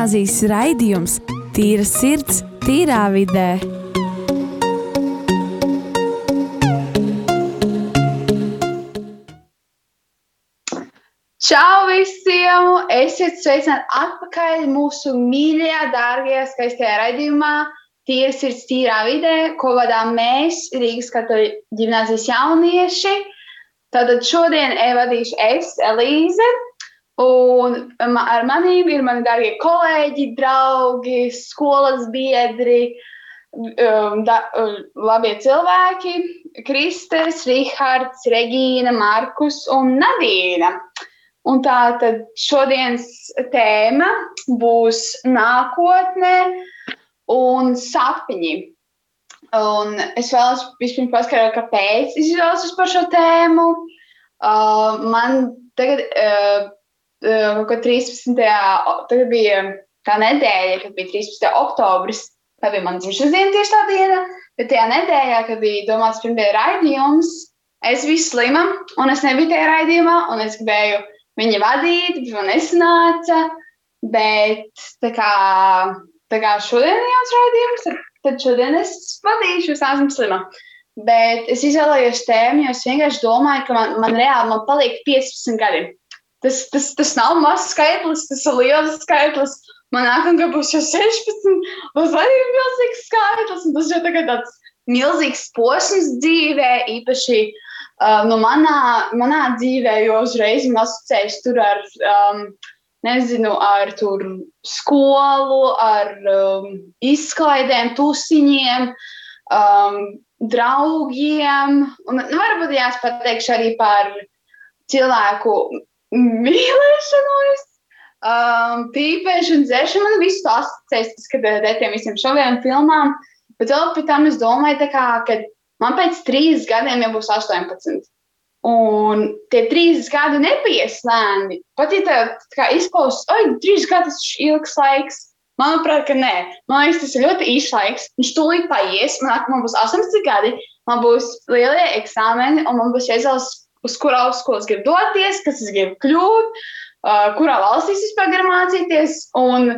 gimnāzijas raidījums Tīra sirds, tīrā vidē. Čau visiem! Esiet sveicināti atpakaļ mūsu mīļajā, dārgajā, skaistajā raidījumā. Tīra sirds, tīrā vidē, ko vadām mēs, Rīgas katoļu ģimnāzijas jaunieši. Tātad šodien vadīšu es, Elīze, un ar maniem ir mani darbie kolēģi, draugi, skolas biedri, um, da, um, labie cilvēki - Kristers, Rihards, Regīna, Markus un Nadīna. Un tā tad šodienas tēma būs nākotne un sapņi. Un es vēlos vispirms paskaidrot, kāpēc izvēlos par šo tēmu. Uh, man tagad, uh, uh, kad 13. tagad bija tā nedēļa, kad bija 13. oktobris, tā bija mana dzimšanas diena tieši tā diena, bet tajā nedēļā, kad bija domāts pirmie raidījums, es biju slima, un es nebiju tajā raidījumā, un es gribēju viņa vadīt, bet man nesanāca. Bet tā kā, tā kā šodien ir jauns raidījums, tad, tad šodien es vadīšu, es esmu slima. Bet es izvēlējos tēmu, jo es vienkārši domāju, ka man, man reāli man paliek 15 gadi. Tas, tas, tas nav mazs skaitlis, tas ir liels skaitlis. Man nākamā gada būs jau 16, tas arī ir milzīgs skaitlis. Tas jau tagad tāds milzīgs posms dzīvē, īpaši uh, nu, manā, manā dzīvē, jo uzreiz man asociējas tur ar, um, nezinu, ar tur skolu, ar um, izklaidēm, tusiņiem, um, draugiem. Un, nu, varbūt jās pateikšu arī par cilvēku mīlēšanos. Um, pīpēšana, dzēršana, man viss tas asociējas, kad ar tiem visiem šoviem filmām. Bet vēl pēc tam es domāju, kā, ka man pēc trīs gadiem jau būs 18. Un tie trīs gadi nepaies lēni. Pat ja tā izklausās, oi, trīs gadi tas ir ilgs laiks. Manuprāt, ka nē. Man liekas, tas ir ļoti īsts laiks. Viņš tūlīt paies. Man, man būs 18 gadi, man būs lielie eksāmeni, un man būs jāizvēlas, uz kurā skolu es gribu doties, kas es gribu kļūt, uh, kurā valstī es vispār gribu mācīties. Un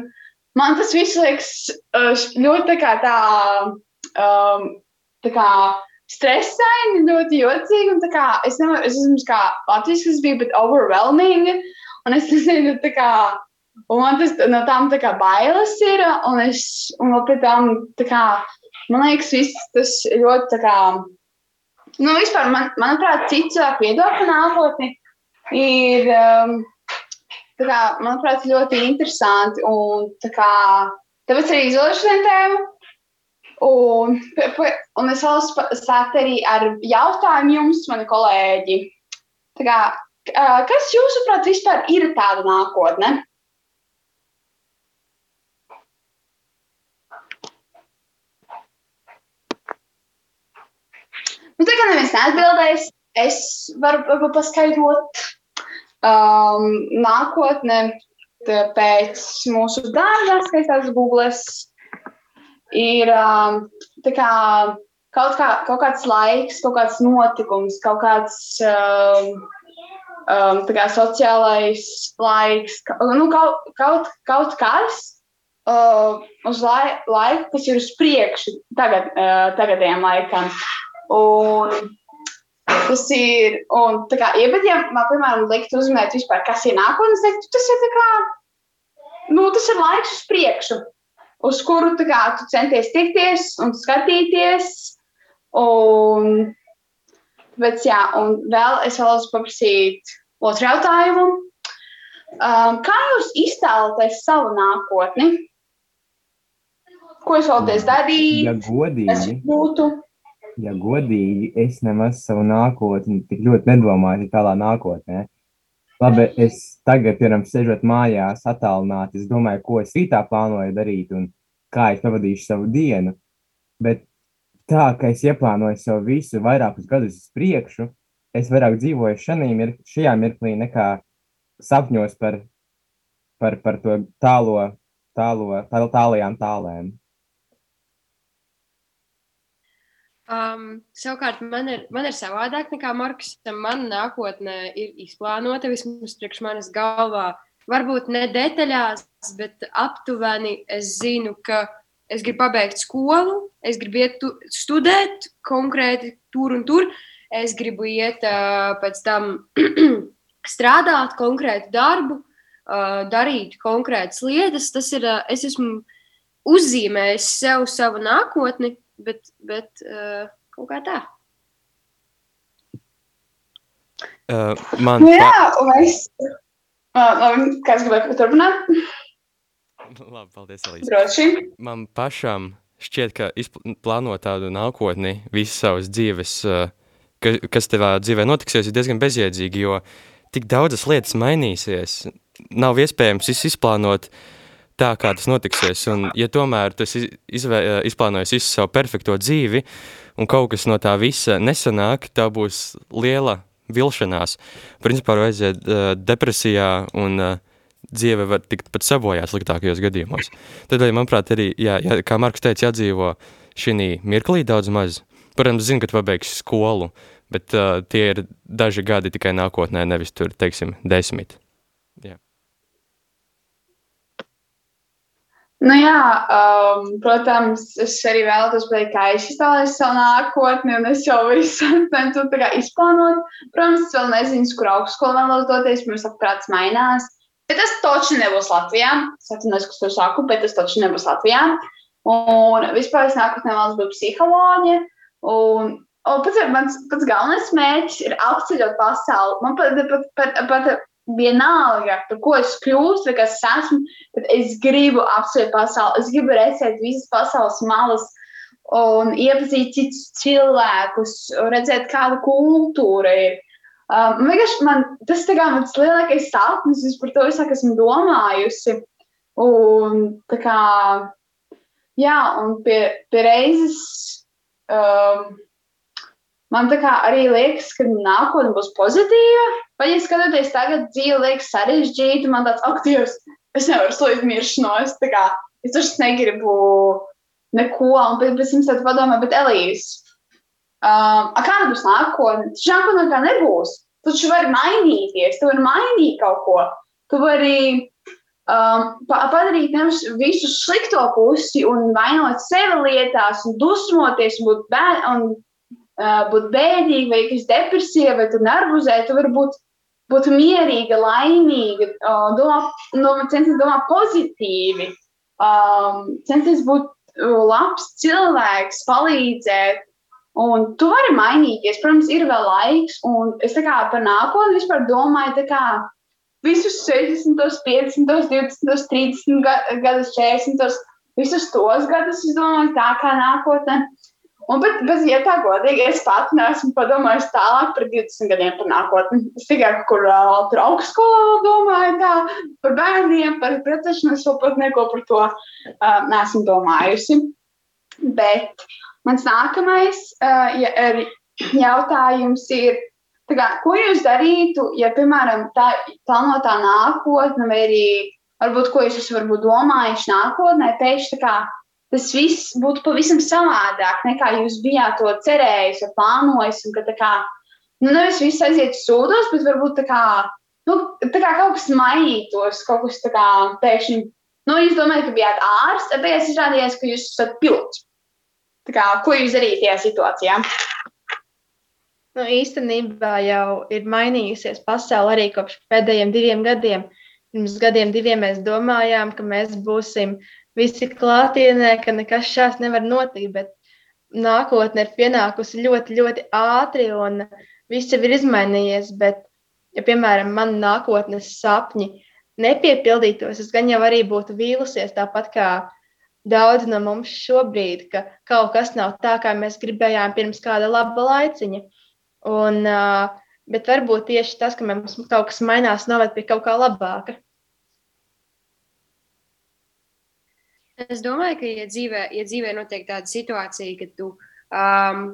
man tas viss liekas uh, ļoti tā kā tā. Um, tā kā stresaini, ļoti jocīgi. Un, kā, es, nevaru, es esmu kā Latvijas, kas bija, bet overwhelming. Un es nezinu, tā kā, un man tas no tām tā kā bailes ir. Un es, un vēl pēc tam, tā kā, man liekas, viss tas ļoti, tā kā, nu, vispār, man, manuprāt, citu cilvēku viedokļu nākotni ir, um, kā, manuprāt, ļoti interesanti. Un, kā, tāpēc arī izvēlēšu šo tēmu. Un, un es vēlos sākt arī ar jautājumu jums, mani kolēģi. Kā, kas jūsuprāt ir tāda nākotne? Nu, tā kā neviens neatbildēs, es varu, varu paskaidrot. Um, nākotne pēc mūsu dārgās skaistās Googles ir um, kā, kaut, kā, kaut kāds laiks, kaut kāds notikums, kaut kāds um, um, kā sociālais laiks, ka, nu, kaut, kaut, kaut kas uh, uz lai, laiku, kas ir uz priekšu, tagad, uh, tagadējiem laikam. Un, Tas ir, un kā, ja, bet, ja man, piemēram, likt uzminēt vispār, kas ir nākotnes, tad tas ir kā, nu, tas ir laiks uz priekšu uz kuru kā, tu centies tikties un skatīties. Un, bet, jā, un vēl es vēlos paprasīt otru jautājumu. Um, kā jūs iztēloties savu nākotni? Ko jūs vēlaties darīt? Ja godīgi, būtu? Ja godīgi, es nemaz savu nākotni tik ļoti nedomāju tālā nākotnē. Labi, es tagad, piemēram, sēžot mājās, attālināti, es domāju, ko es rītā plānoju darīt un kā es pavadīšu savu dienu. Bet tā, ka es ieplānoju savu visu vairākus gadus uz priekšu, es vairāk dzīvoju mir šajā mirklī nekā sapņos par, par, par to tālo, tālo, tāl, tālajām tālēm. Um, savukārt, man ir, man ir savādāk nekā Marks. Mana nākotne ir izplānota vismaz priekš manas galvā varbūt ne detaļās, bet aptuveni es zinu, ka es gribu pabeigt skolu, es gribu iet tu, studēt konkrēti tur un tur, es gribu iet uh, pēc tam strādāt konkrētu darbu, uh, darīt konkrētas lietas. Tas ir, uh, es esmu uzzīmējis sev savu nākotni, bet, bet uh, kaut kā tā. Uh, man Nu, jā, un es. Uh, labi, kāds gribēja turpināt? Labi, paldies, Elīze. Droši. Man pašam šķiet, ka plānot tādu nākotni, visas savas dzīves, uh, ka, kas tevā dzīvē notiksies, ir diezgan bezjēdzīgi, jo tik daudzas lietas mainīsies. Nav iespējams izplānot tā, kā tas notiksies. Un, ja tomēr tu izvē, izplānojis visu savu perfekto dzīvi, un kaut kas no tā visa nesanāk, tā būs liela vilšanās. Principā var aiziet uh, depresijā un uh, dzīve var tikt pat sabojāt sliktākajos gadījumos. Tādēļ, manuprāt, arī, jā, jā, kā Marks teica, jādzīvo šī mirklī daudz maz. Protams, zinu, ka tu pabeigsi skolu, bet uh, tie ir daži gadi tikai nākotnē, nevis tur, teiksim, desmit. Jā. Nu jā, um, protams, es arī vēlētos pateikt, kā es iztēlojos savu nākotni, un es jau visu centos izplānot. Protams, es vēl nezinu, kur augstskolu vēlos doties, pirms apprāts mainās. Bet tas taču nebūs Latvijā. Es atceros, ka to saku, bet tas taču nebūs Latvijā. Un vispār es nākotnē vēlos būt psiholoģe. Un, un pats, mans pats galvenais mērķis ir apceļot pasauli. Man pat, pat, pat, pat vienalga, par ko es kļūstu, vai kas es esmu, bet es gribu apceļot pasauli. Es gribu redzēt visas pasaules malas un iepazīt citus cilvēkus, redzēt, kāda kultūra ir. Um, man tas ir mans lielākais sapnis, es par to visu esmu domājusi. Un, kā, jā, un pie, pie reizes um, man arī liekas, ka nākotne būs pozitīva. Vai, ja skatoties tagad, dzīve liekas sarežģīta, man tāds aktīvs, es nevaru slīd miršanos. Tā kā es taču negribu neko, un pēc tam es padomāju, bet Elīze. Um, kāda būs nākotne? Taču nākotnē tā nebūs. Taču vari mainīties, tu vari mainīt kaut ko. Tu vari um, padarīt nevis visu slikto pusi un vainot sevi lietās, un dusmoties, un būt, bē, un, uh, būt bēdīgi, vai kas depresija, vai tu nervozē. Tu vari būt, būt mierīga, laimīga, uh, domā, no, censties domāt pozitīvi, um, censties būt uh, labs cilvēks, palīdzēt. Un tu vari mainīties, protams, ir vēl laiks, un es tā kā par nākotni vispār domāju, kā visus 60, 50, 20, 30 gadus, 40, visus tos gadus, es domāju, tā kā nākotne. Un, bet, bet, ja tā godīgi, es pat neesmu padomājis tālāk par 20 gadiem par nākotni. Es tikai kur uh, tur augstskolā domāju, tā, par bērniem, par precēšanos, vēl pat neko par to uh, neesmu domājusi. Bet, Mans nākamais uh, ja, jautājums ir, kā, ko jūs darītu, ja, piemēram, tā plānotā nākotne, vai arī varbūt ko jūs esat domājuši nākotnē, pēkšņi tas viss būtu pavisam savādāk, nekā jūs bijāt to cerējis plānojis. Un, ka, kā, nu, nevis viss aiziet sūdos, bet varbūt tā kā, nu, tā kā kaut kas mainītos, kaut kas tā kā pēkšņi. Nu, jūs domājat, ka bijāt ārsts, bet beigās izrādījās, ka jūs esat pilots. Kā, ko jūs darījat tajā situācijā? Nu, īstenībā jau ir mainījusies pasaule arī kopš pēdējiem diviem gadiem. Pirms gadiem diviem mēs domājām, ka mēs būsim visi klātienē, ka nekas šāds nevar notikt, bet nākotne ir pienākusi ļoti, ļoti ātri un viss jau ir izmainījies. Bet, ja, piemēram, man nākotnes sapņi nepiepildītos, es gan jau arī būtu vīlusies tāpat kā daudz no mums šobrīd, ka kaut kas nav tā, kā mēs gribējām pirms kāda laba laiciņa. Un, bet varbūt tieši tas, ka mums kaut kas mainās, noved pie kaut kā labāka. Es domāju, ka, ja dzīvē, ja dzīvē notiek tāda situācija, ka tu um,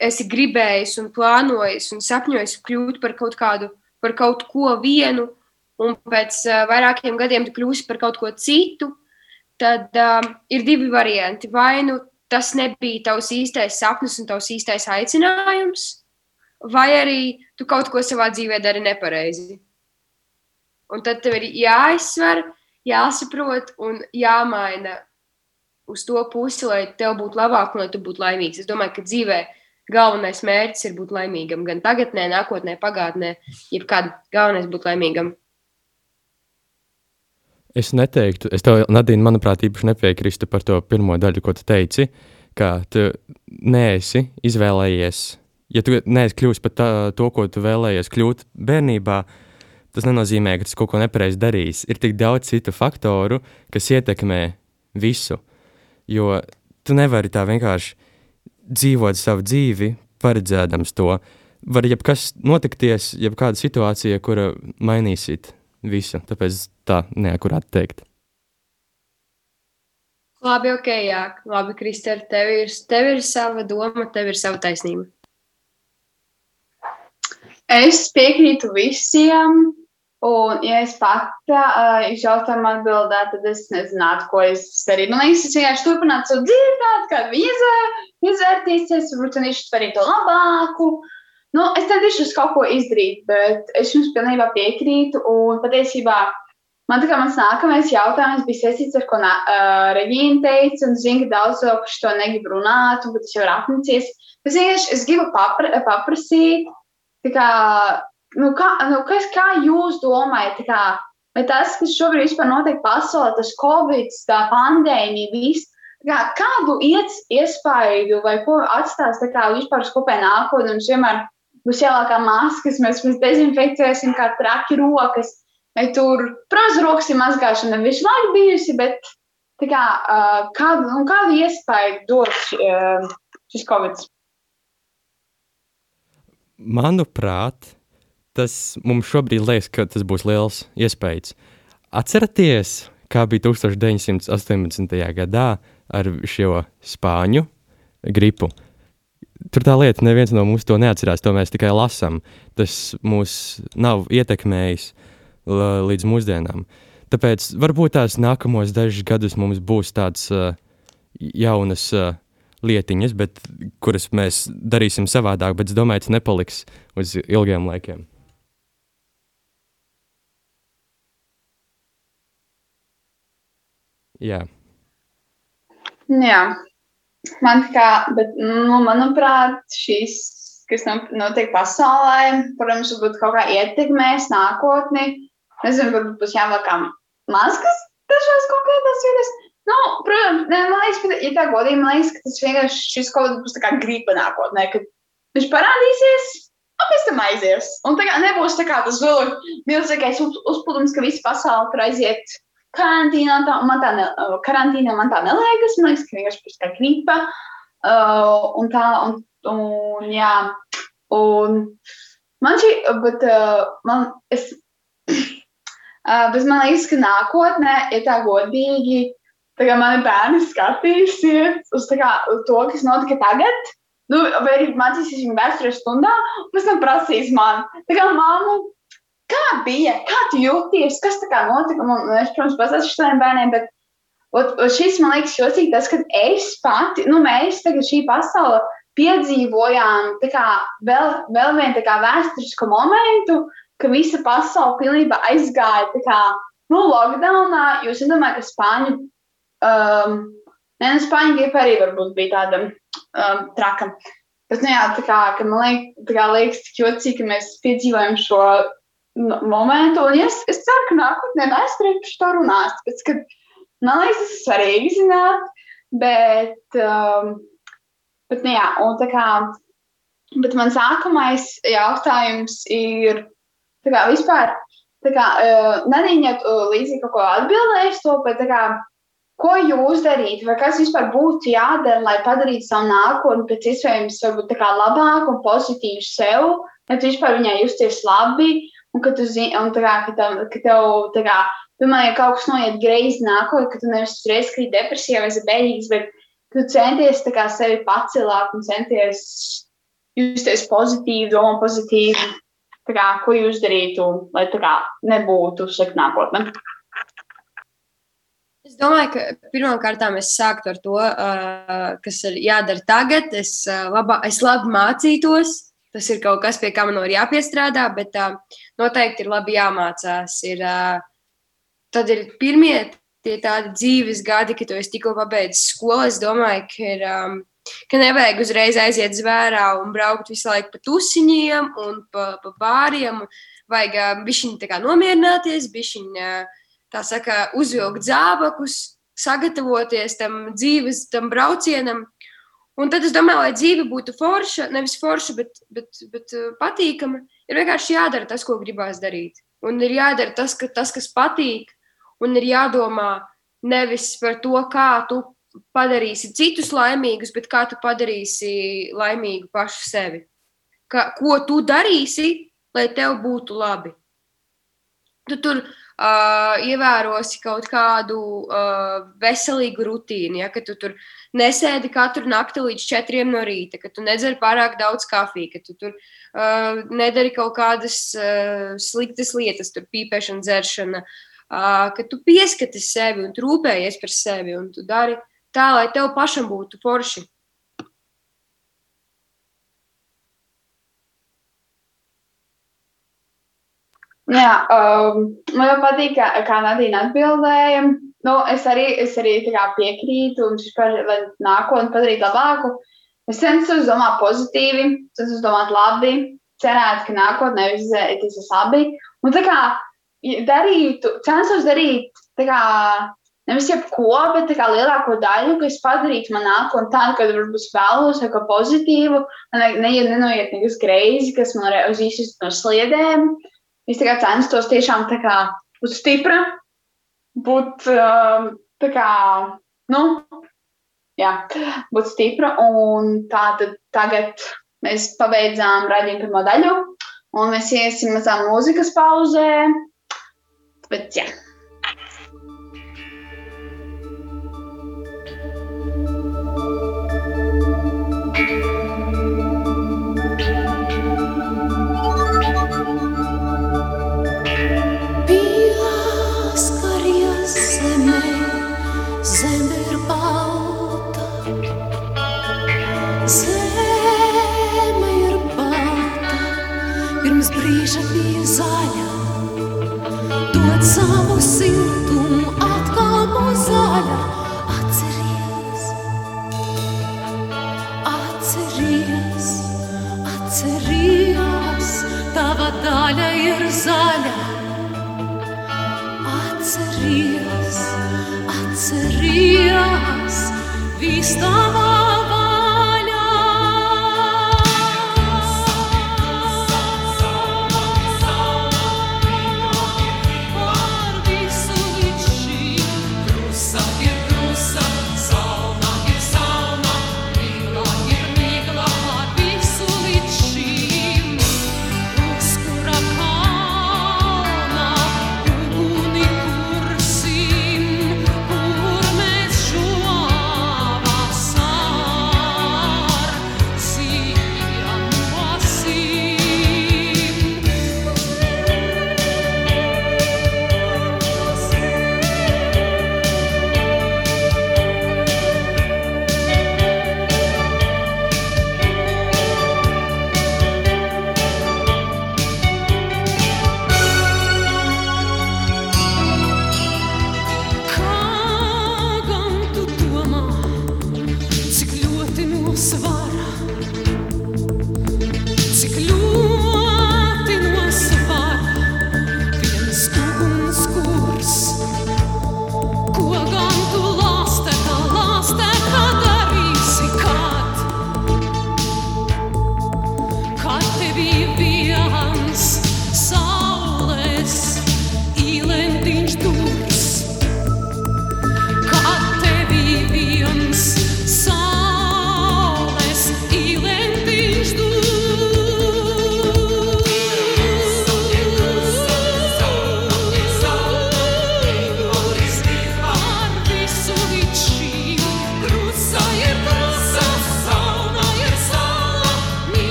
esi gribējis un plānojis un sapņojis kļūt par kaut kādu, par kaut ko vienu, un pēc uh, vairākiem gadiem tu kļūsi par kaut ko citu, tad um, ir divi varianti. Vai nu tas nebija tavs īstais sapnis un tavs īstais aicinājums, vai arī tu kaut ko savā dzīvē dari nepareizi. Un tad tev ir jāizsver, jāsaprot un jāmaina uz to pusi, lai tev būtu labāk un lai tu būtu laimīgs. Es domāju, ka dzīvē galvenais mērķis ir būt laimīgam. Gan tagadnē, nākotnē, pagātnē, jebkad galvenais būt laimīgam. Es neteiktu, es tev, Nadīna, manuprāt, īpaši nepiekrīstu par to pirmo daļu, ko tu teici, ka tu neesi izvēlējies, ja tu neesi kļuvis par to, ko tu vēlējies kļūt bērnībā, tas nenozīmē, ka tas kaut ko nepareizi darīs. Ir tik daudz citu faktoru, kas ietekmē visu. Jo tu nevari tā vienkārši dzīvot savu dzīvi, paredzēdams to. Var jebkas notikties, jebkāda situācija, kura mainīsit visu. Tāpēc tā neakurāt teikt. Labi, ok, jā, labi, Kristēna, tev ir, tev ir sava doma, tev ir sava taisnība. Es piekrītu visiem, Un, ja es pati uh, uz jautājumu atbildētu, tad es nezinātu, ko es darītu. Man liekas, es vienkārši turpinātu savu dzīvi, kā izvēr, izvērtīsies, varbūt cenšos darīt to labāku. Nu, es centīšos kaut ko izdarīt, bet es jums pilnībā piekrītu. Un patiesībā man tā kā mans nākamais jautājums bija saistīts ar ko uh, Reģīna teica, un zinu, ka daudz cilvēku to negrib runāt, un tas jau ir apnicies. Es vienkārši es gribu papra, paprasīt, kā nu, kā, nu, kas, kā jūs domājat, kā, vai tas, kas šobrīd notiek pasaulē, tas Covid, tā pandēmija, viss, kā, kādu iespaidu vai ko atstās kā, vispār uz kopēju nākotni? Mums vienmēr būs jālākā maskas, mēs, mēs dezinfekcēsim kā traki rokas. Vai tur, protams, rokas ir mazgāšana visu laiku bijusi, bet kā, kādu, nu, kādu iespēju dos šis Covid? Manuprāt, tas mums šobrīd liekas, ka tas būs liels iespējas. Atcerieties, kā bija 1918. gadā ar šo spāņu gripu. Tur tā lieta, neviens no mums to neatcerās, to mēs tikai lasām. Tas mūs nav ietekmējis līdz mūsdienām. Tāpēc varbūt tās nākamos dažus gadus mums būs tādas uh, jaunas uh, lietiņas, bet, kuras mēs darīsim savādāk, bet es domāju, tas nepaliks uz ilgiem laikiem. Jā. Jā. Man kā, bet, nu, manuprāt, šīs, kas notiek pasaulē, protams, varbūt kaut kā ietekmēs nākotni. Nezinu, varbūt būs jāvelk maskas dažās konkrētās vietās. Nu, protams, ne, man liekas, ka, ja tā godīgi, man liekas, ka tas vienkārši šis kaut kas būs tā kā gripa nākotnē, kad viņš parādīsies, un pēc tam aizies. Un tā kā nebūs tā kā tas vēl milzīgais uzplūdums, ka visa pasaule tur aiziet karantīnā, tā, man tā, ne, karantīnā man tā neliekas. Man liekas, ka vienkārši pēc kā gripa. Uh, un tā, un, un jā, un man šī, bet uh, man, es, uh, bet man liekas, ka nākotnē, ja tā godīgi, tā kā mani bērni skatīsies uz, kā, uz to, kas notika tagad, nu, vai arī mācīsies viņu vēstures stundā, un pēc tam prasīs man, tā kā māmu, Kā bija? Kā tu jūties? Kas tā kā notika? Un, es, protams, pastāstīšu saviem bērniem, bet ot, ot šis man liekas jocīgi tas, ka es pati, nu mēs tagad šī pasaule piedzīvojām kā, vēl, vēl vienu vēsturisku momentu, ka visa pasaule pilnībā aizgāja kā, nu, lockdownā. Jūs nedomājat, ka Spāņu, um, ne, nu, Spāņu gripa arī varbūt bija tāda um, traka. Bet, nu jā, tā kā, man liek, tā kā liekas tik jocīgi, ka mēs piedzīvojam šo momentu. Un es, es ceru, ka nākotnē mēs par to runāsim. Tāpēc, ka, man liekas, tas ir svarīgi zināt, bet, um, bet nu, jā, un tā kā, bet mans nākamais jautājums ir, tā kā vispār, tā kā, uh, Nadīņa uh, līdzīgi kaut ko atbildējusi to, bet tā kā, ko jūs darītu, vai kas vispār būtu jādara, lai padarītu savu nākotni pēc iespējams tā labāku un pozitīvu sev, lai tu vispār viņai justies labi un ka tu zini, un tā kā, ka tev, ka tev tā kā, piemēram, ja kaut kas noiet greizi nākotnē, ka tu nevis uzreiz krīt depresijā vai bēdīgs, bet tu centies tā kā sevi pacelāt un centies justies pozitīvi, domāt pozitīvi. Tā kā, ko jūs darītu, lai tā kā nebūtu slikta nākotne? Es domāju, ka pirmkārt es sāktu ar to, kas ir jādara tagad. Es, labā, es labi mācītos, tas ir kaut kas, pie kā man ir jāpiestrādā, bet noteikti ir labi jāmācās. Ir, tad ir pirmie tie tādi dzīves gadi, kad esi tikko pabeidzis skolu. Es domāju, ka ir. Ka nevajag uzreiz aiziet zvērā un braukt visu laiku pa tusiņiem un pa, pa bāriem. Vajag bišķiņi nomierināties, bišķiņi, uh, tā saka, uzvilkt zābakus, sagatavoties tam dzīves, tam braucienam. Un tad es domāju, lai dzīve būtu forša, nevis forša, bet, bet, bet uh, patīkama, ir vienkārši jādara tas, ko gribās darīt. Un ir jādara tas, ka, tas, kas patīk, un ir jādomā nevis par to, kā tu padarīsi citus laimīgus, bet kā tu padarīsi laimīgu pašu sevi. Ka, ko tu darīsi, lai tev būtu labi? Tu tur uh, ievērosi kaut kādu uh, veselīgu rutīnu, ja, ka tu tur nesēdi katru nakti līdz četriem no rīta, ka tu nedzer pārāk daudz kafijas, ka tu tur uh, nedari kaut kādas uh, sliktas lietas, tur pīpēšana, dzeršana, uh, ka tu pieskati sevi un rūpējies par sevi un tu dari tā, lai tev pašam būtu forši. Jā, um, man patīk, kā, kā Nadīna atbildēja. Nu, es arī, es arī piekrītu, un vispār, lai nākotnē padarītu labāku, es cenšos domāt pozitīvi, cenšos domāt labi, cerēt, ka nākotnē viss iesies labi. Un tā kā darītu, cenšos darīt kā nevis jebko, bet kā, lielāko daļu, kas padarītu man nākotnē tādu, kad varbūt vēlos kaut ko pozitīvu, ne, ne, nenoiet nekas greizi, kas man var uz īsus no sliedēm. Es censtos tiešām kā, būt stipra, būt uh, kā, nu, jā, būt stipra. Un tā tad tagad mēs pabeidzām raidījumu pirmo daļu, un mēs iesim mazā mūzikas pauzē. Bet, jā. Cristo.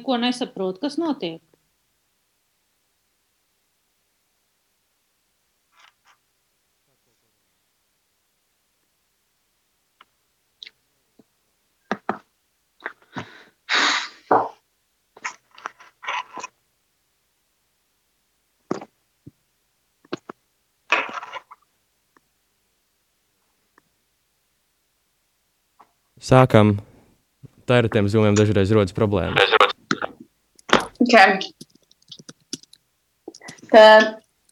Neko nesaprotu, kas notiek. Sākam. Tā ir ar tiem zūmiem dažreiz rodas problēmas. Okay. Tad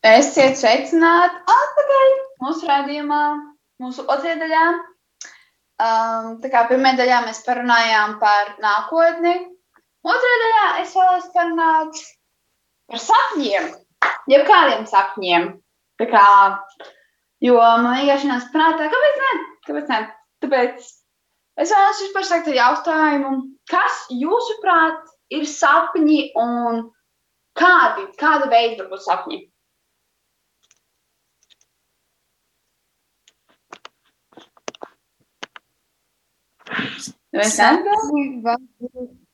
esiet sveicināti atpakaļ mūsu raidījumā, mūsu otrajā daļā. Um, tā kā pirmajā daļā mēs parunājām par nākotni, otrajā daļā es vēlos parunāt par sapņiem, jeb kādiem sapņiem. Tā kā, jo man vienkārši nāca prātā, kāpēc ne? Kāpēc ne? Tāpēc es vēlos vispār sākt ar jautājumu, kas jūsuprāt ir sapņi un kādi, kāda veida var būt sapņi?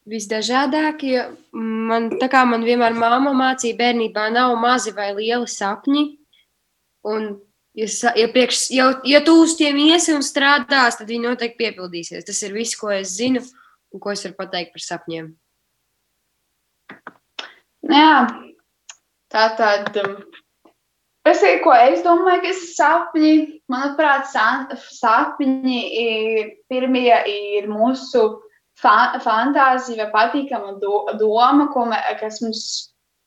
Visdažādākie. Man, tā kā man vienmēr māma mācīja, bērnībā nav mazi vai lieli sapņi. Un, ja, ja, priekš, ja, ja tu uz tiem iesi un strādās, tad viņi noteikti piepildīsies. Tas ir viss, ko es zinu un ko es varu pateikt par sapņiem. Jā, tā tad. Um, es teiktu, ko es domāju, ir sapņi. Manuprāt, sa- sapņi ir pirmie ir mūsu fa fantāzija vai patīkama do doma, ko mē, kas mums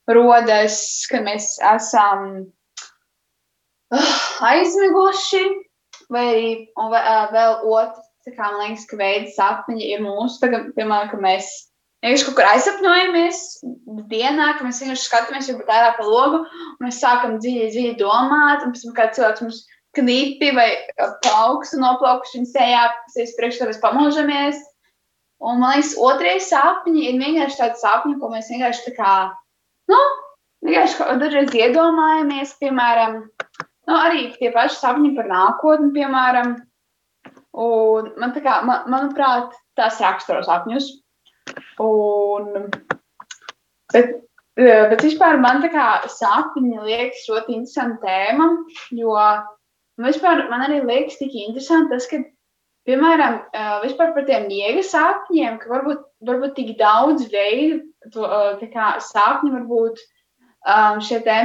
rodas, kad mēs esam uh, aizmiguši. Vai arī uh, vēl otrs, kā man liekas, ka veids sapņi ir mūsu, tagad, piemēram, ka mēs vienkārši kaut kur aizsapņojamies dienā, ka mēs vienkārši skatāmies varbūt ārā pa logu, un mēs sākam dziļi, dziļi domāt, un pēc tam kā cilvēks mums knipi vai pa augstu noplaukuši viņa sejā, kas ir priekš, tad mēs pamožamies. Un man liekas, otrais sapņi ir vienkārši tādi sapņi, ko mēs vienkārši tā kā, nu, vienkārši dažreiz iedomājamies, piemēram, nu, arī tie paši sapņi par nākotni, piemēram. Un man tā kā, man, manuprāt, tas raksturo sapņus. Un, bet, eh, bet vispār man tā kā sapņi liekas ļoti interesanta tēma, jo vispār man arī liekas tik interesanti tas, ka, piemēram, eh, vispār par tiem miega sapņiem, ka varbūt, varbūt tik daudz veidu, to, tā kā sapņi varbūt šie te,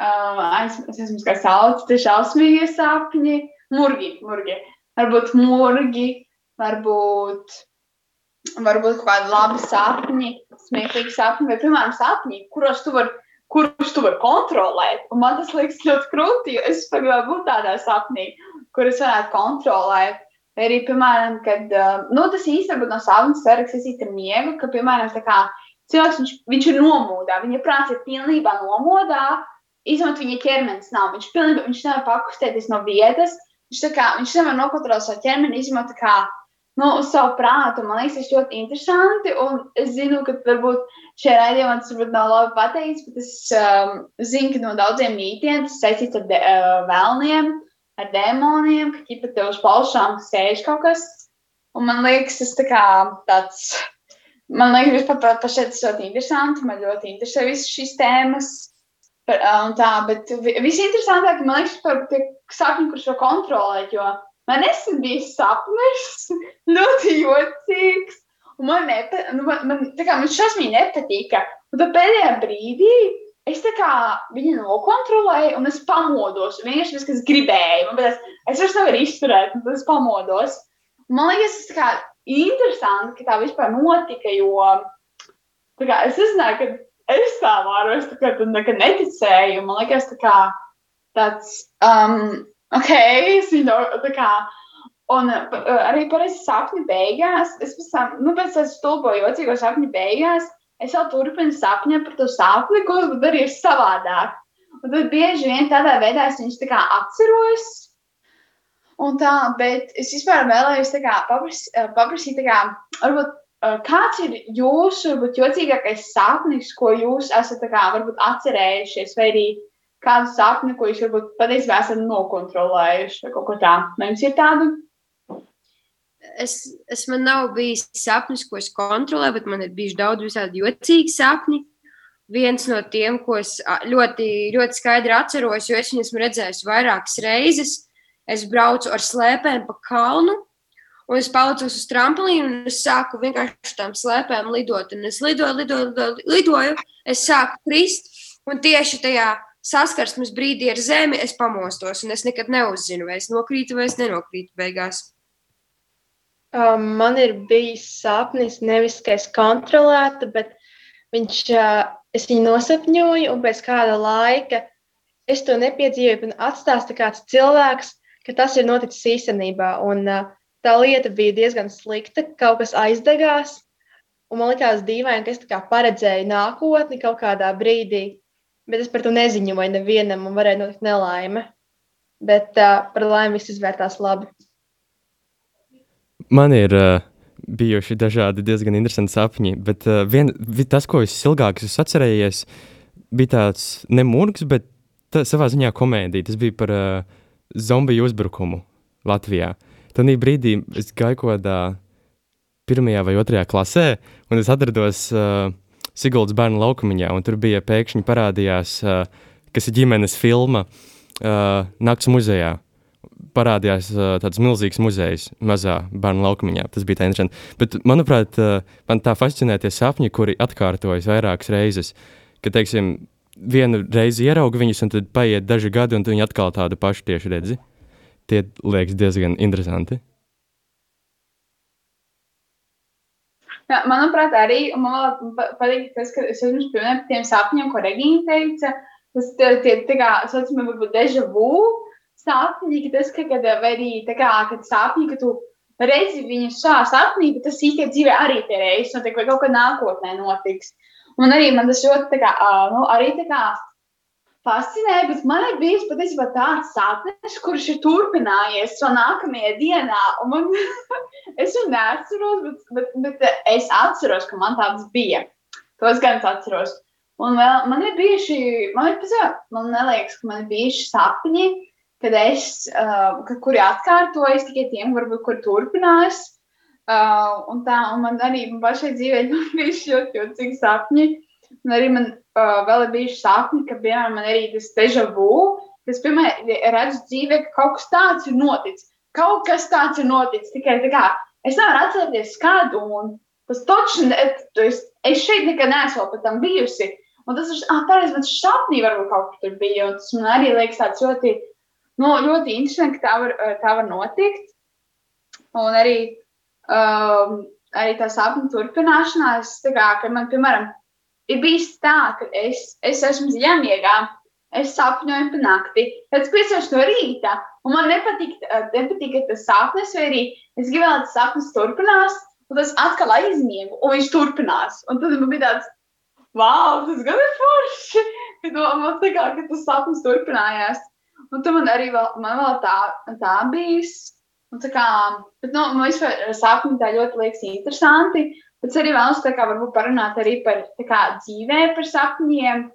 es, es esmu kā sauc, tie šausmīgie sapņi, murgi, murgi, varbūt murgi, varbūt varbūt kādi labi sapņi, smieklīgi sapņi, vai, piemēram, sapņi, kuros tu vari, kurus tu vari kontrolēt. Un man tas liekas ļoti krūti, jo es gribēju būt tādā sapnī, kur es varētu kontrolēt. Vai arī, piemēram, kad, uh, nu, tas īstenībā no sapņu sfēras saistīts ar miegu, ka, piemēram, kā cilvēks, viņš, viņš ir nomodā, viņa prāts ir pilnībā nomodā, izņemot viņa ķermenis nav. Viņš pilnībā, viņš nevar pakustēties no vietas, viņš kā, viņš nevar nokontrolēt savu ķermeni, izņemot kā, nu, uz savu prātu. Man liekas, tas ļoti interesanti. Un es zinu, ka varbūt šajā raidījumā tas varbūt nav labi pateikts, bet es um, zinu, ka no daudziem mītiem tas saistīts ar de, uh, vēlniem, ar demoniem, ka ķipa tev uz paušām sēž kaut kas. Un man liekas, tas tā kā tāds. Man liekas, par, par šeit tas ļoti interesanti. Man ļoti interesē visas šīs tēmas. Par, uh, un tā, bet vi- visinteresantāk, man liekas, par sapņi, kurus var kontrolēt, jo Man nesen bija sapnis, ļoti jocīgs. Man, nepa, nu, man, man, kā, man šausmīgi nepatika. Un tad pēdējā brīdī es kā viņu nokontrolēju, un es pamodos. Vienkārši tas, kas gribēja. Man liekas, es vairs nevaru izturēt, un tad es pamodos. Man liekas, tas kā interesanti, ka tā vispār notika, jo kā, es uzzināju, ka es tā varu, es tā kā nekad neticēju. Man liekas, tā kā tāds. Um, Ok, viņu tā kā. Un arī parasti sapņu beigās, es pēc tam, nu, pēc tam stulboju jocīgo sapņu beigās, es vēl turpinu sapņot par to sapni, ko es darīju savādāk. Un tad bieži vien tādā veidā es viņus tā kā atceros. Un tā, bet es vispār vēlējos tā kā papras- uh, paprasīt, tā kā, varbūt, uh, kāds ir jūsu, varbūt, jocīgākais sapnis, ko jūs esat tā kā, varbūt, atcerējušies, vai arī kādu sapni, ko jūs varbūt patiesībā esat nokontrolējuši vai kaut ko tādu. Vai jums ir tādu? es, es man nav bijis sapnis, ko es kontrolēju, bet man ir bijuši daudz visādi jocīgi sapņi. Viens no tiem, ko es ļoti, ļoti skaidri atceros, jo es viņu esmu redzējis vairākas reizes. Es braucu ar slēpēm pa kalnu, un es paucos uz tramplīnu, un es sāku vienkārši tām slēpēm lidot. Un es lidoju, lidoju, lidoju, lidoju es sāku krist, un tieši tajā saskarsmes brīdī ar zemi es pamostos, un es nekad neuzzinu, vai es nokrītu vai es nenokrītu beigās. Um, man ir bijis sapnis, nevis ka es kontrolētu, bet viņš, uh, es viņu nosapņoju, un pēc kāda laika es to nepiedzīvoju. Man atstāsta kāds cilvēks, ka tas ir noticis īstenībā. Un, uh, tā lieta bija diezgan slikta, kaut kas aizdegās. Un man liekas, dīvaini, ka es paredzēju nākotni kaut kādā brīdī, bet es par to neziņoju nevienam, un varēja notikt nelaime. Bet uh, par laimi viss izvērtās labi. Man ir uh, bijuši dažādi diezgan interesanti sapņi, bet uh, vien, tas, ko es ilgāk esmu atcerējies, bija tāds nemurgs, bet tā, savā ziņā komēdija. Tas bija par uh, zombiju uzbrukumu Latvijā. Tad brīdī es gāju kaut kādā pirmajā vai otrajā klasē, un es atrados uh, Siguldas bērnu laukumiņā, un tur bija pēkšņi parādījās, kas ir ģimenes filma Nakts muzejā parādījās tāds milzīgs muzejs mazā bērnu laukumiņā. Tas bija tā interesanti. Bet, manuprāt, man tā fascinē tie sapņi, kuri atkārtojas vairākas reizes. Ka, teiksim, vienu reizi ieraugu viņus, un tad paiet daži gadi, un viņi atkal tādu pašu tieši redzi. Tie liekas diezgan interesanti. Jā, manuprāt, arī man patīk tas, ka es esmu pieminējis par tiem sapņiem, ko Regīna teica. Tas tie, tā kā, saucamie, varbūt deja vu, sapņi, ka tas, ka, kad, vai arī tā kā, kad sapņi, ka tu redzi viņu šā sapnī, bet tas īstenībā dzīvē arī tie reizes notiek, vai kaut kā nākotnē notiks. Un arī man tas ļoti, tā kā, nu, arī tā kā fascinē, bet man ir bijis patiesībā tāds sapnis, kurš ir turpinājies vēl nākamajā dienā. Man, es viņu neatceros, bet, bet, bet es atceros, ka man tāds bija. Gan es atceros. Un vēl man ir bijuši, man ir pazē, man neliekas, ka man ir bijuši sapņi, kad es, uh, kuri atkārtojas tikai tiem, varbūt, kur turpinās. Uh, un tā, un man arī man pašai dzīvē bija ļoti jocīgi sapņi. Un arī man uh, vēl ir bijuši sapņi, ka, piemēram, man arī tas deja vu, kas, piemēram, redzu dzīvē, ka kaut kas tāds ir noticis. Kaut kas tāds ir noticis, tikai tā kā es nevaru atcerēties kādu, un tas točni, es, es šeit nekad neesmu pat tam bijusi. Un tas ir, ah, pareizi, man šapnī varbūt kaut kur tur bija, un tas man arī liekas tāds ļoti nu, ļoti interesanti, ka tā var, eh, tā var notikt. Un arī, um, arī tā sapņu turpināšanās, tā kā, ka man, piemēram, ir bijis tā, ka es, es esmu dziļāmiegā, es sapņoju pa nakti, pēc pieciem no rīta, un man nepatīk, eh, nepatīk tas sapnis, vai arī es gribēju, lai tas sapnis turpinās, un tas atkal aizmiegu, un viņš turpinās. Un tad man bija tāds, wow, tas gan ir forši, ka, man tā kā, ka tas sapnis turpinājās. Un tu man arī vēl, man vēl tā, tā bijis. Un tā kā, bet, nu, man vispār sākumi tā ļoti liekas interesanti. Bet es arī vēlos kā parunāt arī par kā dzīvē, par sapņiem.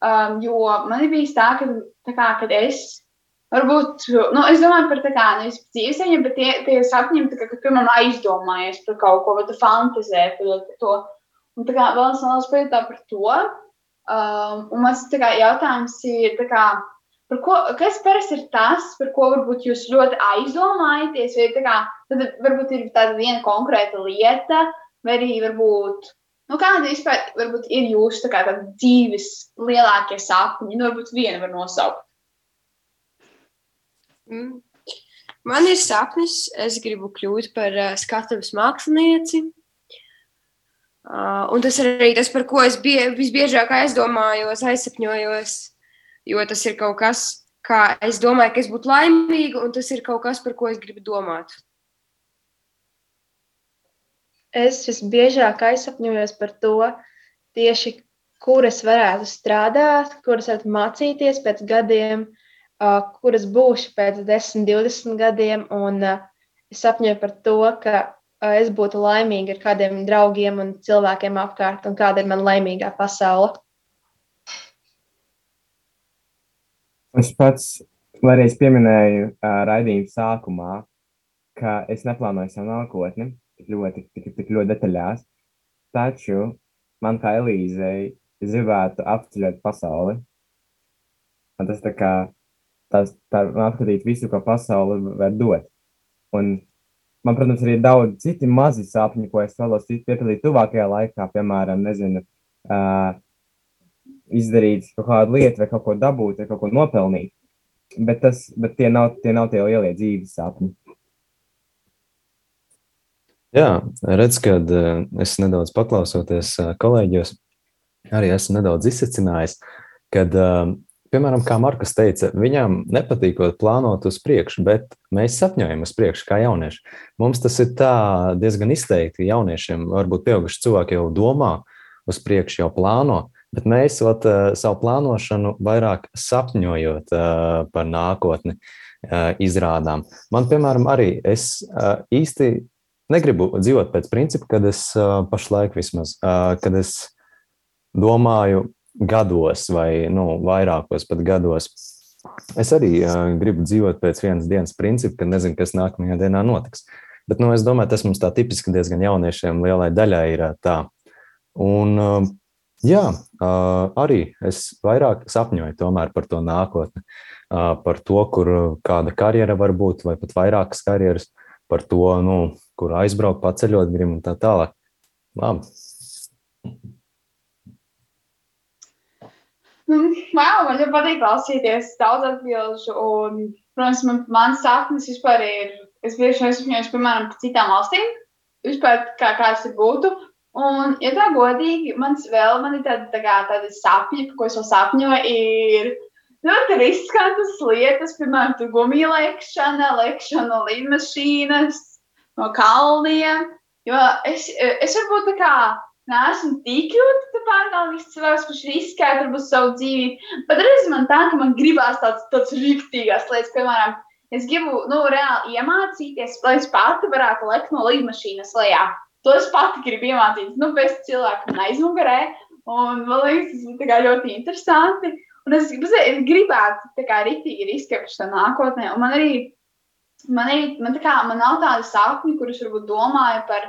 Um, jo man ir bijis tā, ka, tā kā, kad es varbūt, nu, es domāju par tā kā, nevis dzīveseņiem, bet tie, tie sapņiem, kā, kad, piemēram, aizdomājies par kaut ko, vai tu fantazē par to. Un tā kā vēl es vēlos pajautāt par to. Um, un mans tā kā jautājums ir, tā kā, Ko, kas parasti ir tas, par ko varbūt jūs ļoti aizdomājaties? Vai tā kā, tad varbūt ir tāda viena konkrēta lieta, vai arī varbūt, nu, kāda vispār varbūt ir jūsu tā kā, dzīves lielākie sapņi? Nu, varbūt viena var nosaukt. Mm. Man ir sapnis, es gribu kļūt par uh, skatuves mākslinieci. Uh, un tas ir arī tas, par ko es bie, visbiežāk aizdomājos, aizsapņojos jo tas ir kaut kas, kā es domāju, ka es būtu laimīga, un tas ir kaut kas, par ko es gribu domāt. Es visbiežāk aizsapņojos par to, tieši kur es varētu strādāt, kuras varētu mācīties pēc gadiem, uh, kuras būšu pēc 10, 20 gadiem. Un, es sapņoju par to, ka es būtu laimīga ar kādiem draugiem un cilvēkiem apkārt, un kāda ir mana laimīgā pasaule. Es pats vēlreiz pieminēju uh, raidījuma sākumā, ka es neplānoju savu nākotni tik ļoti, tik, tik ļoti detaļās. Taču man kā Elīzei gribētu apceļot pasauli. Un tas tā kā tas, tā apskatīt visu, ko pasaule var dot. Un man, protams, arī ir daudz citi mazi sapņi, ko es vēlos piepildīt tuvākajā laikā, piemēram, nezinu, uh, izdarīt kaut kādu lietu vai kaut ko dabūt vai kaut ko nopelnīt. Bet, tas, bet tie, nav, tie nav tie lielie dzīves sapņi. Jā, redz, kad uh, es nedaudz paklausoties uh, kolēģos, arī esmu nedaudz izsacinājis, kad, uh, piemēram, kā Markus teica, viņam nepatīkot plānot uz priekšu, bet mēs sapņojam uz priekšu kā jaunieši. Mums tas ir tā diezgan izteikti jauniešiem, varbūt pieauguši cilvēki jau domā uz priekšu, jau plāno, bet mēs vat, savu plānošanu vairāk sapņojot par nākotni izrādām. Man, piemēram, arī es īsti negribu dzīvot pēc principa, kad es pašlaik vismaz, kad es domāju gados vai nu, vairākos pat gados. Es arī gribu dzīvot pēc vienas dienas principa, ka nezinu, kas nākamajā dienā notiks. Bet nu, es domāju, tas mums tā tipiski diezgan jauniešiem lielai daļai ir tā. Un, jā, arī es vairāk sapņoju par to nākotni, par to, kur kāda karjera var būt, vai pat vairākas karjeras, par to, nu, kur aizbraukt, paceļot gribu un tā tālāk. Labi. Wow, man ļoti patīk klausīties daudz atbildžu. Un, protams, man, man sapnis vispār ir, es bieži vien esmu piemēram, par citām valstīm, vispār kā, kā tas būtu. Un, ja tā godīgi, mans vēl man ir tāda, tā kā, tāda sapņa, par ko es vēl sapņoju, ir ļoti riskantas lietas, piemēram, gumija lekšana no lidmašīnas, no kalniem. Jo es, es varbūt tā kā neesmu tik ļoti pārgalvīgs cilvēks, kurš riskē varbūt savu dzīvi. Bet reizē man tā, ka man gribās tāds, tāds rīktīgās lietas, piemēram, es gribu, nu, reāli iemācīties, lai es pati varētu lekt no lidmašīnas lejā. To es pati gribu iemācīties, nu, bez cilvēka man aizmugurē. Un man liekas, tas būtu ļoti interesanti. Un es gribētu tā kā rītīgi riskēt par šo nākotnē. Un man arī, man arī, man kā, man nav tāda sapņa, kurus varbūt domāju par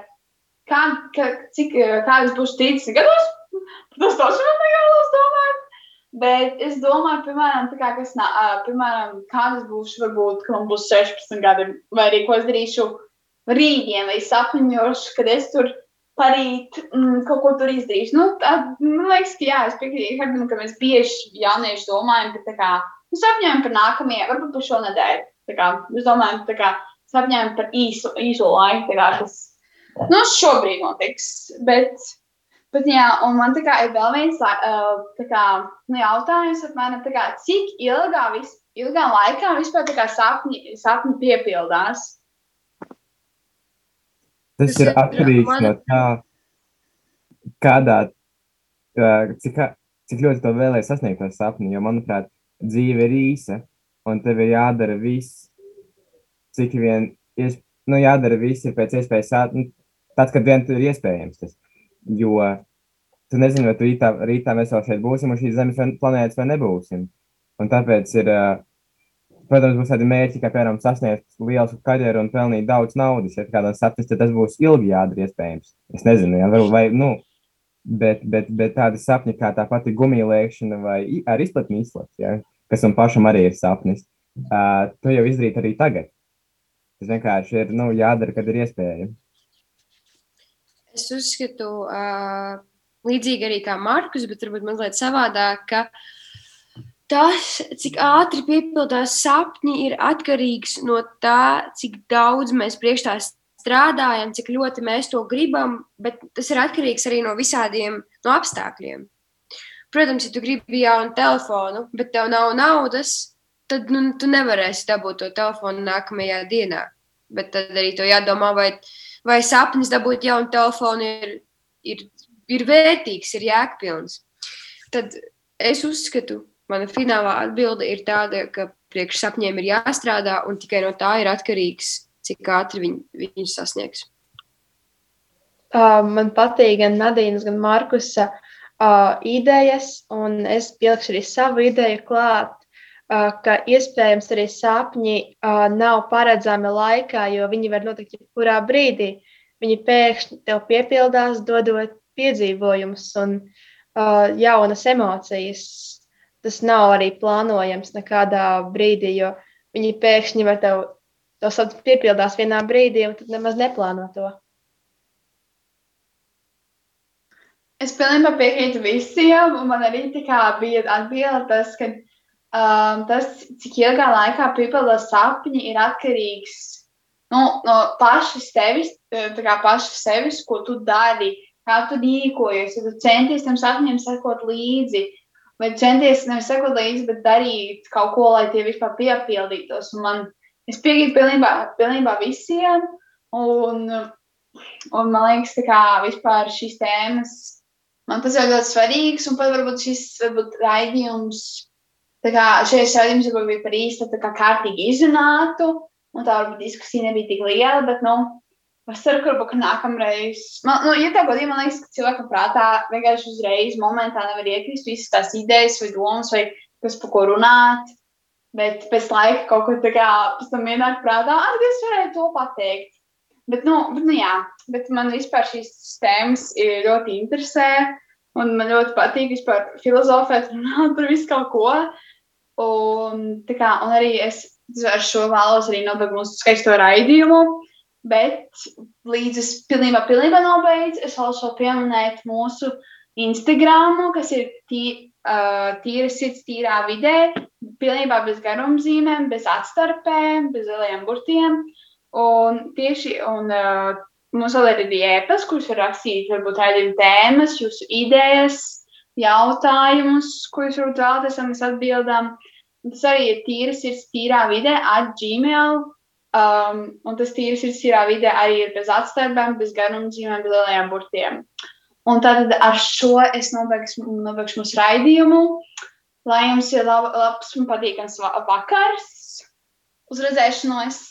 kā, ka, cik, kādas būs 30 gados. Tas taču man nevēlas domāt. Bet es domāju, piemēram, kā, kas, nā, piemēram kādas būs, varbūt, kad man būs 16 gadi, vai arī ko es darīšu rītdien, vai sapņošu, kad es tur parīt mm, kaut ko tur izdarīšu. Nu, tā, man liekas, ka jā, es piekrītu Hardam, ka mēs bieži jaunieši domājam, ka tā kā, nu, sapņojam par nākamajiem, varbūt par šo nedēļu. Kā, mēs domājam, tā kā, sapņojam par īsu, īsu laiku, kā, kas Nu, šobrīd notiks. Bet, bet jā, un man kā ir vēl viens kā, nu, jautājums, apmēram, kā, cik ilgā, vis, ilgā laikā vispār kā, sapņi, sapņi piepildās? Tas ir atkarīgs no tā, kādā, cik, cik ļoti to vēlēs sasniegt to sapni. Jo, manuprāt, dzīve ir īsa, un tev ir jādara viss, cik vien nu, jādara viss ir pēc iespējas ātrāk tad, kad vien ir iespējams tas. Jo tu nezini, vai tu rītā, rītā mēs vēl šeit būsim, un šīs zemes planētas vai nebūsim. Un tāpēc ir, protams, būs tādi mērķi, kā piemēram sasniegt lielu karjeru un pelnīt daudz naudas. Ja kādam sapnis, tad tas būs ilgi jādara iespējams. Es nezinu, ja, varbūt, vai, nu, bet, bet, bet tādi sapņi kā tā pati gumija lēkšana vai ar izplatni izslēgts, ja, kas man pašam arī ir sapnis, uh, to jau izdarīt arī tagad. Tas vienkārši ir nu, jādara, kad ir iespējams. Es uzskatu, uh, līdzīgi arī kā Markus, bet varbūt mazliet savādāk, ka tas, cik ātri piepildās sapņi, ir atkarīgs no tā, cik daudz mēs priekš tā strādājam, cik ļoti mēs to gribam, bet tas ir atkarīgs arī no visādiem no apstākļiem. Protams, ja tu gribi jaunu telefonu, bet tev nav naudas, tad nu, tu nevarēsi dabūt to telefonu nākamajā dienā. Bet tad arī to jādomā, vai vai sapnis dabūt jaunu telefonu ir, ir, ir vērtīgs, ir jēgpilns. Tad es uzskatu, mana finālā atbilde ir tāda, ka priekš sapņiem ir jāstrādā, un tikai no tā ir atkarīgs, cik ātri viņ, viņus sasniegs. Uh, man patīk gan Nadīnas, gan Markusa uh, idejas, un es pielikšu arī savu ideju klāt. ka iespējams arī sapņi nav paredzami laikā, jo viņi var notikt jebkurā brīdī. Viņi pēkšņi tev piepildās, dodot piedzīvojumus un jaunas emocijas. Tas nav arī plānojams nekādā brīdī, jo viņi pēkšņi var tev sapni piepildās vienā brīdī, un tad nemaz neplāno to. Es pilnībā piekrītu visiem, un man arī bija atbilde tas, ka um, tas, cik ilgā laikā piepildās sapņi, ir atkarīgs nu, no pašas tevis, kā pašas sevis, ko tu dari, kā tu rīkojies. Ja tu centies tam sapņiem sekot līdzi, vai centies nevis sekot līdzi, bet darīt kaut ko, lai tie vispār piepildītos. Un man, es piekrītu pilnībā, pilnībā visiem, un, un man liekas, ka vispār šīs tēmas. Man tas ir ļoti svarīgs, un pat varbūt šis varbūt raidījums kā šajos jautājumos varbūt bija par īstu, tā kā kārtīgi izrunātu, un tā varbūt diskusija nebija tik liela, bet, nu, ceru, ka varbūt nākamreiz, man, nu, ja tā godīgi, man liekas, ka cilvēkam prātā vienkārši uzreiz momentā nevar iekrist visas tās idejas vai domas vai kas par ko runāt, bet pēc laika kaut ko tā kā pēc tam ienāk prātā, ah, es varēju to pateikt. Bet, nu, bet, nu, jā, bet man vispār šīs tēmas ļoti interesē, un man ļoti patīk vispār filozofēt, runāt par visu kaut ko. Un, kā, un arī es ar šo vēlos arī nobeigt mūsu skaisto raidījumu. Bet līdz es pilnībā, pilnībā nobeidzu, es vēlos vēl pieminēt mūsu Instagram, kas ir tī, uh, tīra sirds, tīrā vidē, pilnībā bez garumzīmēm, bez atstarpēm, bez lieliem burtiem. Un tieši un, uh, mums vēl ir arī ēpas, kurus var rakstīt, varbūt tādiem tēmas, jūsu idejas, jautājumus, ko jūs varat vēlaties, un mēs atbildam. Tas arī ir tīras sirds, tīrā vidē, at gmail. Um, un tas tīras sirds, tīrā vidē arī ir bez atstarbēm, bez garumzīmēm, bez lielajiem burtiem. Un tad ar šo es nobeigšu, nobeigšu mūsu raidījumu. Lai jums ir lab, labs un patīkams vakars. Uz redzēšanos!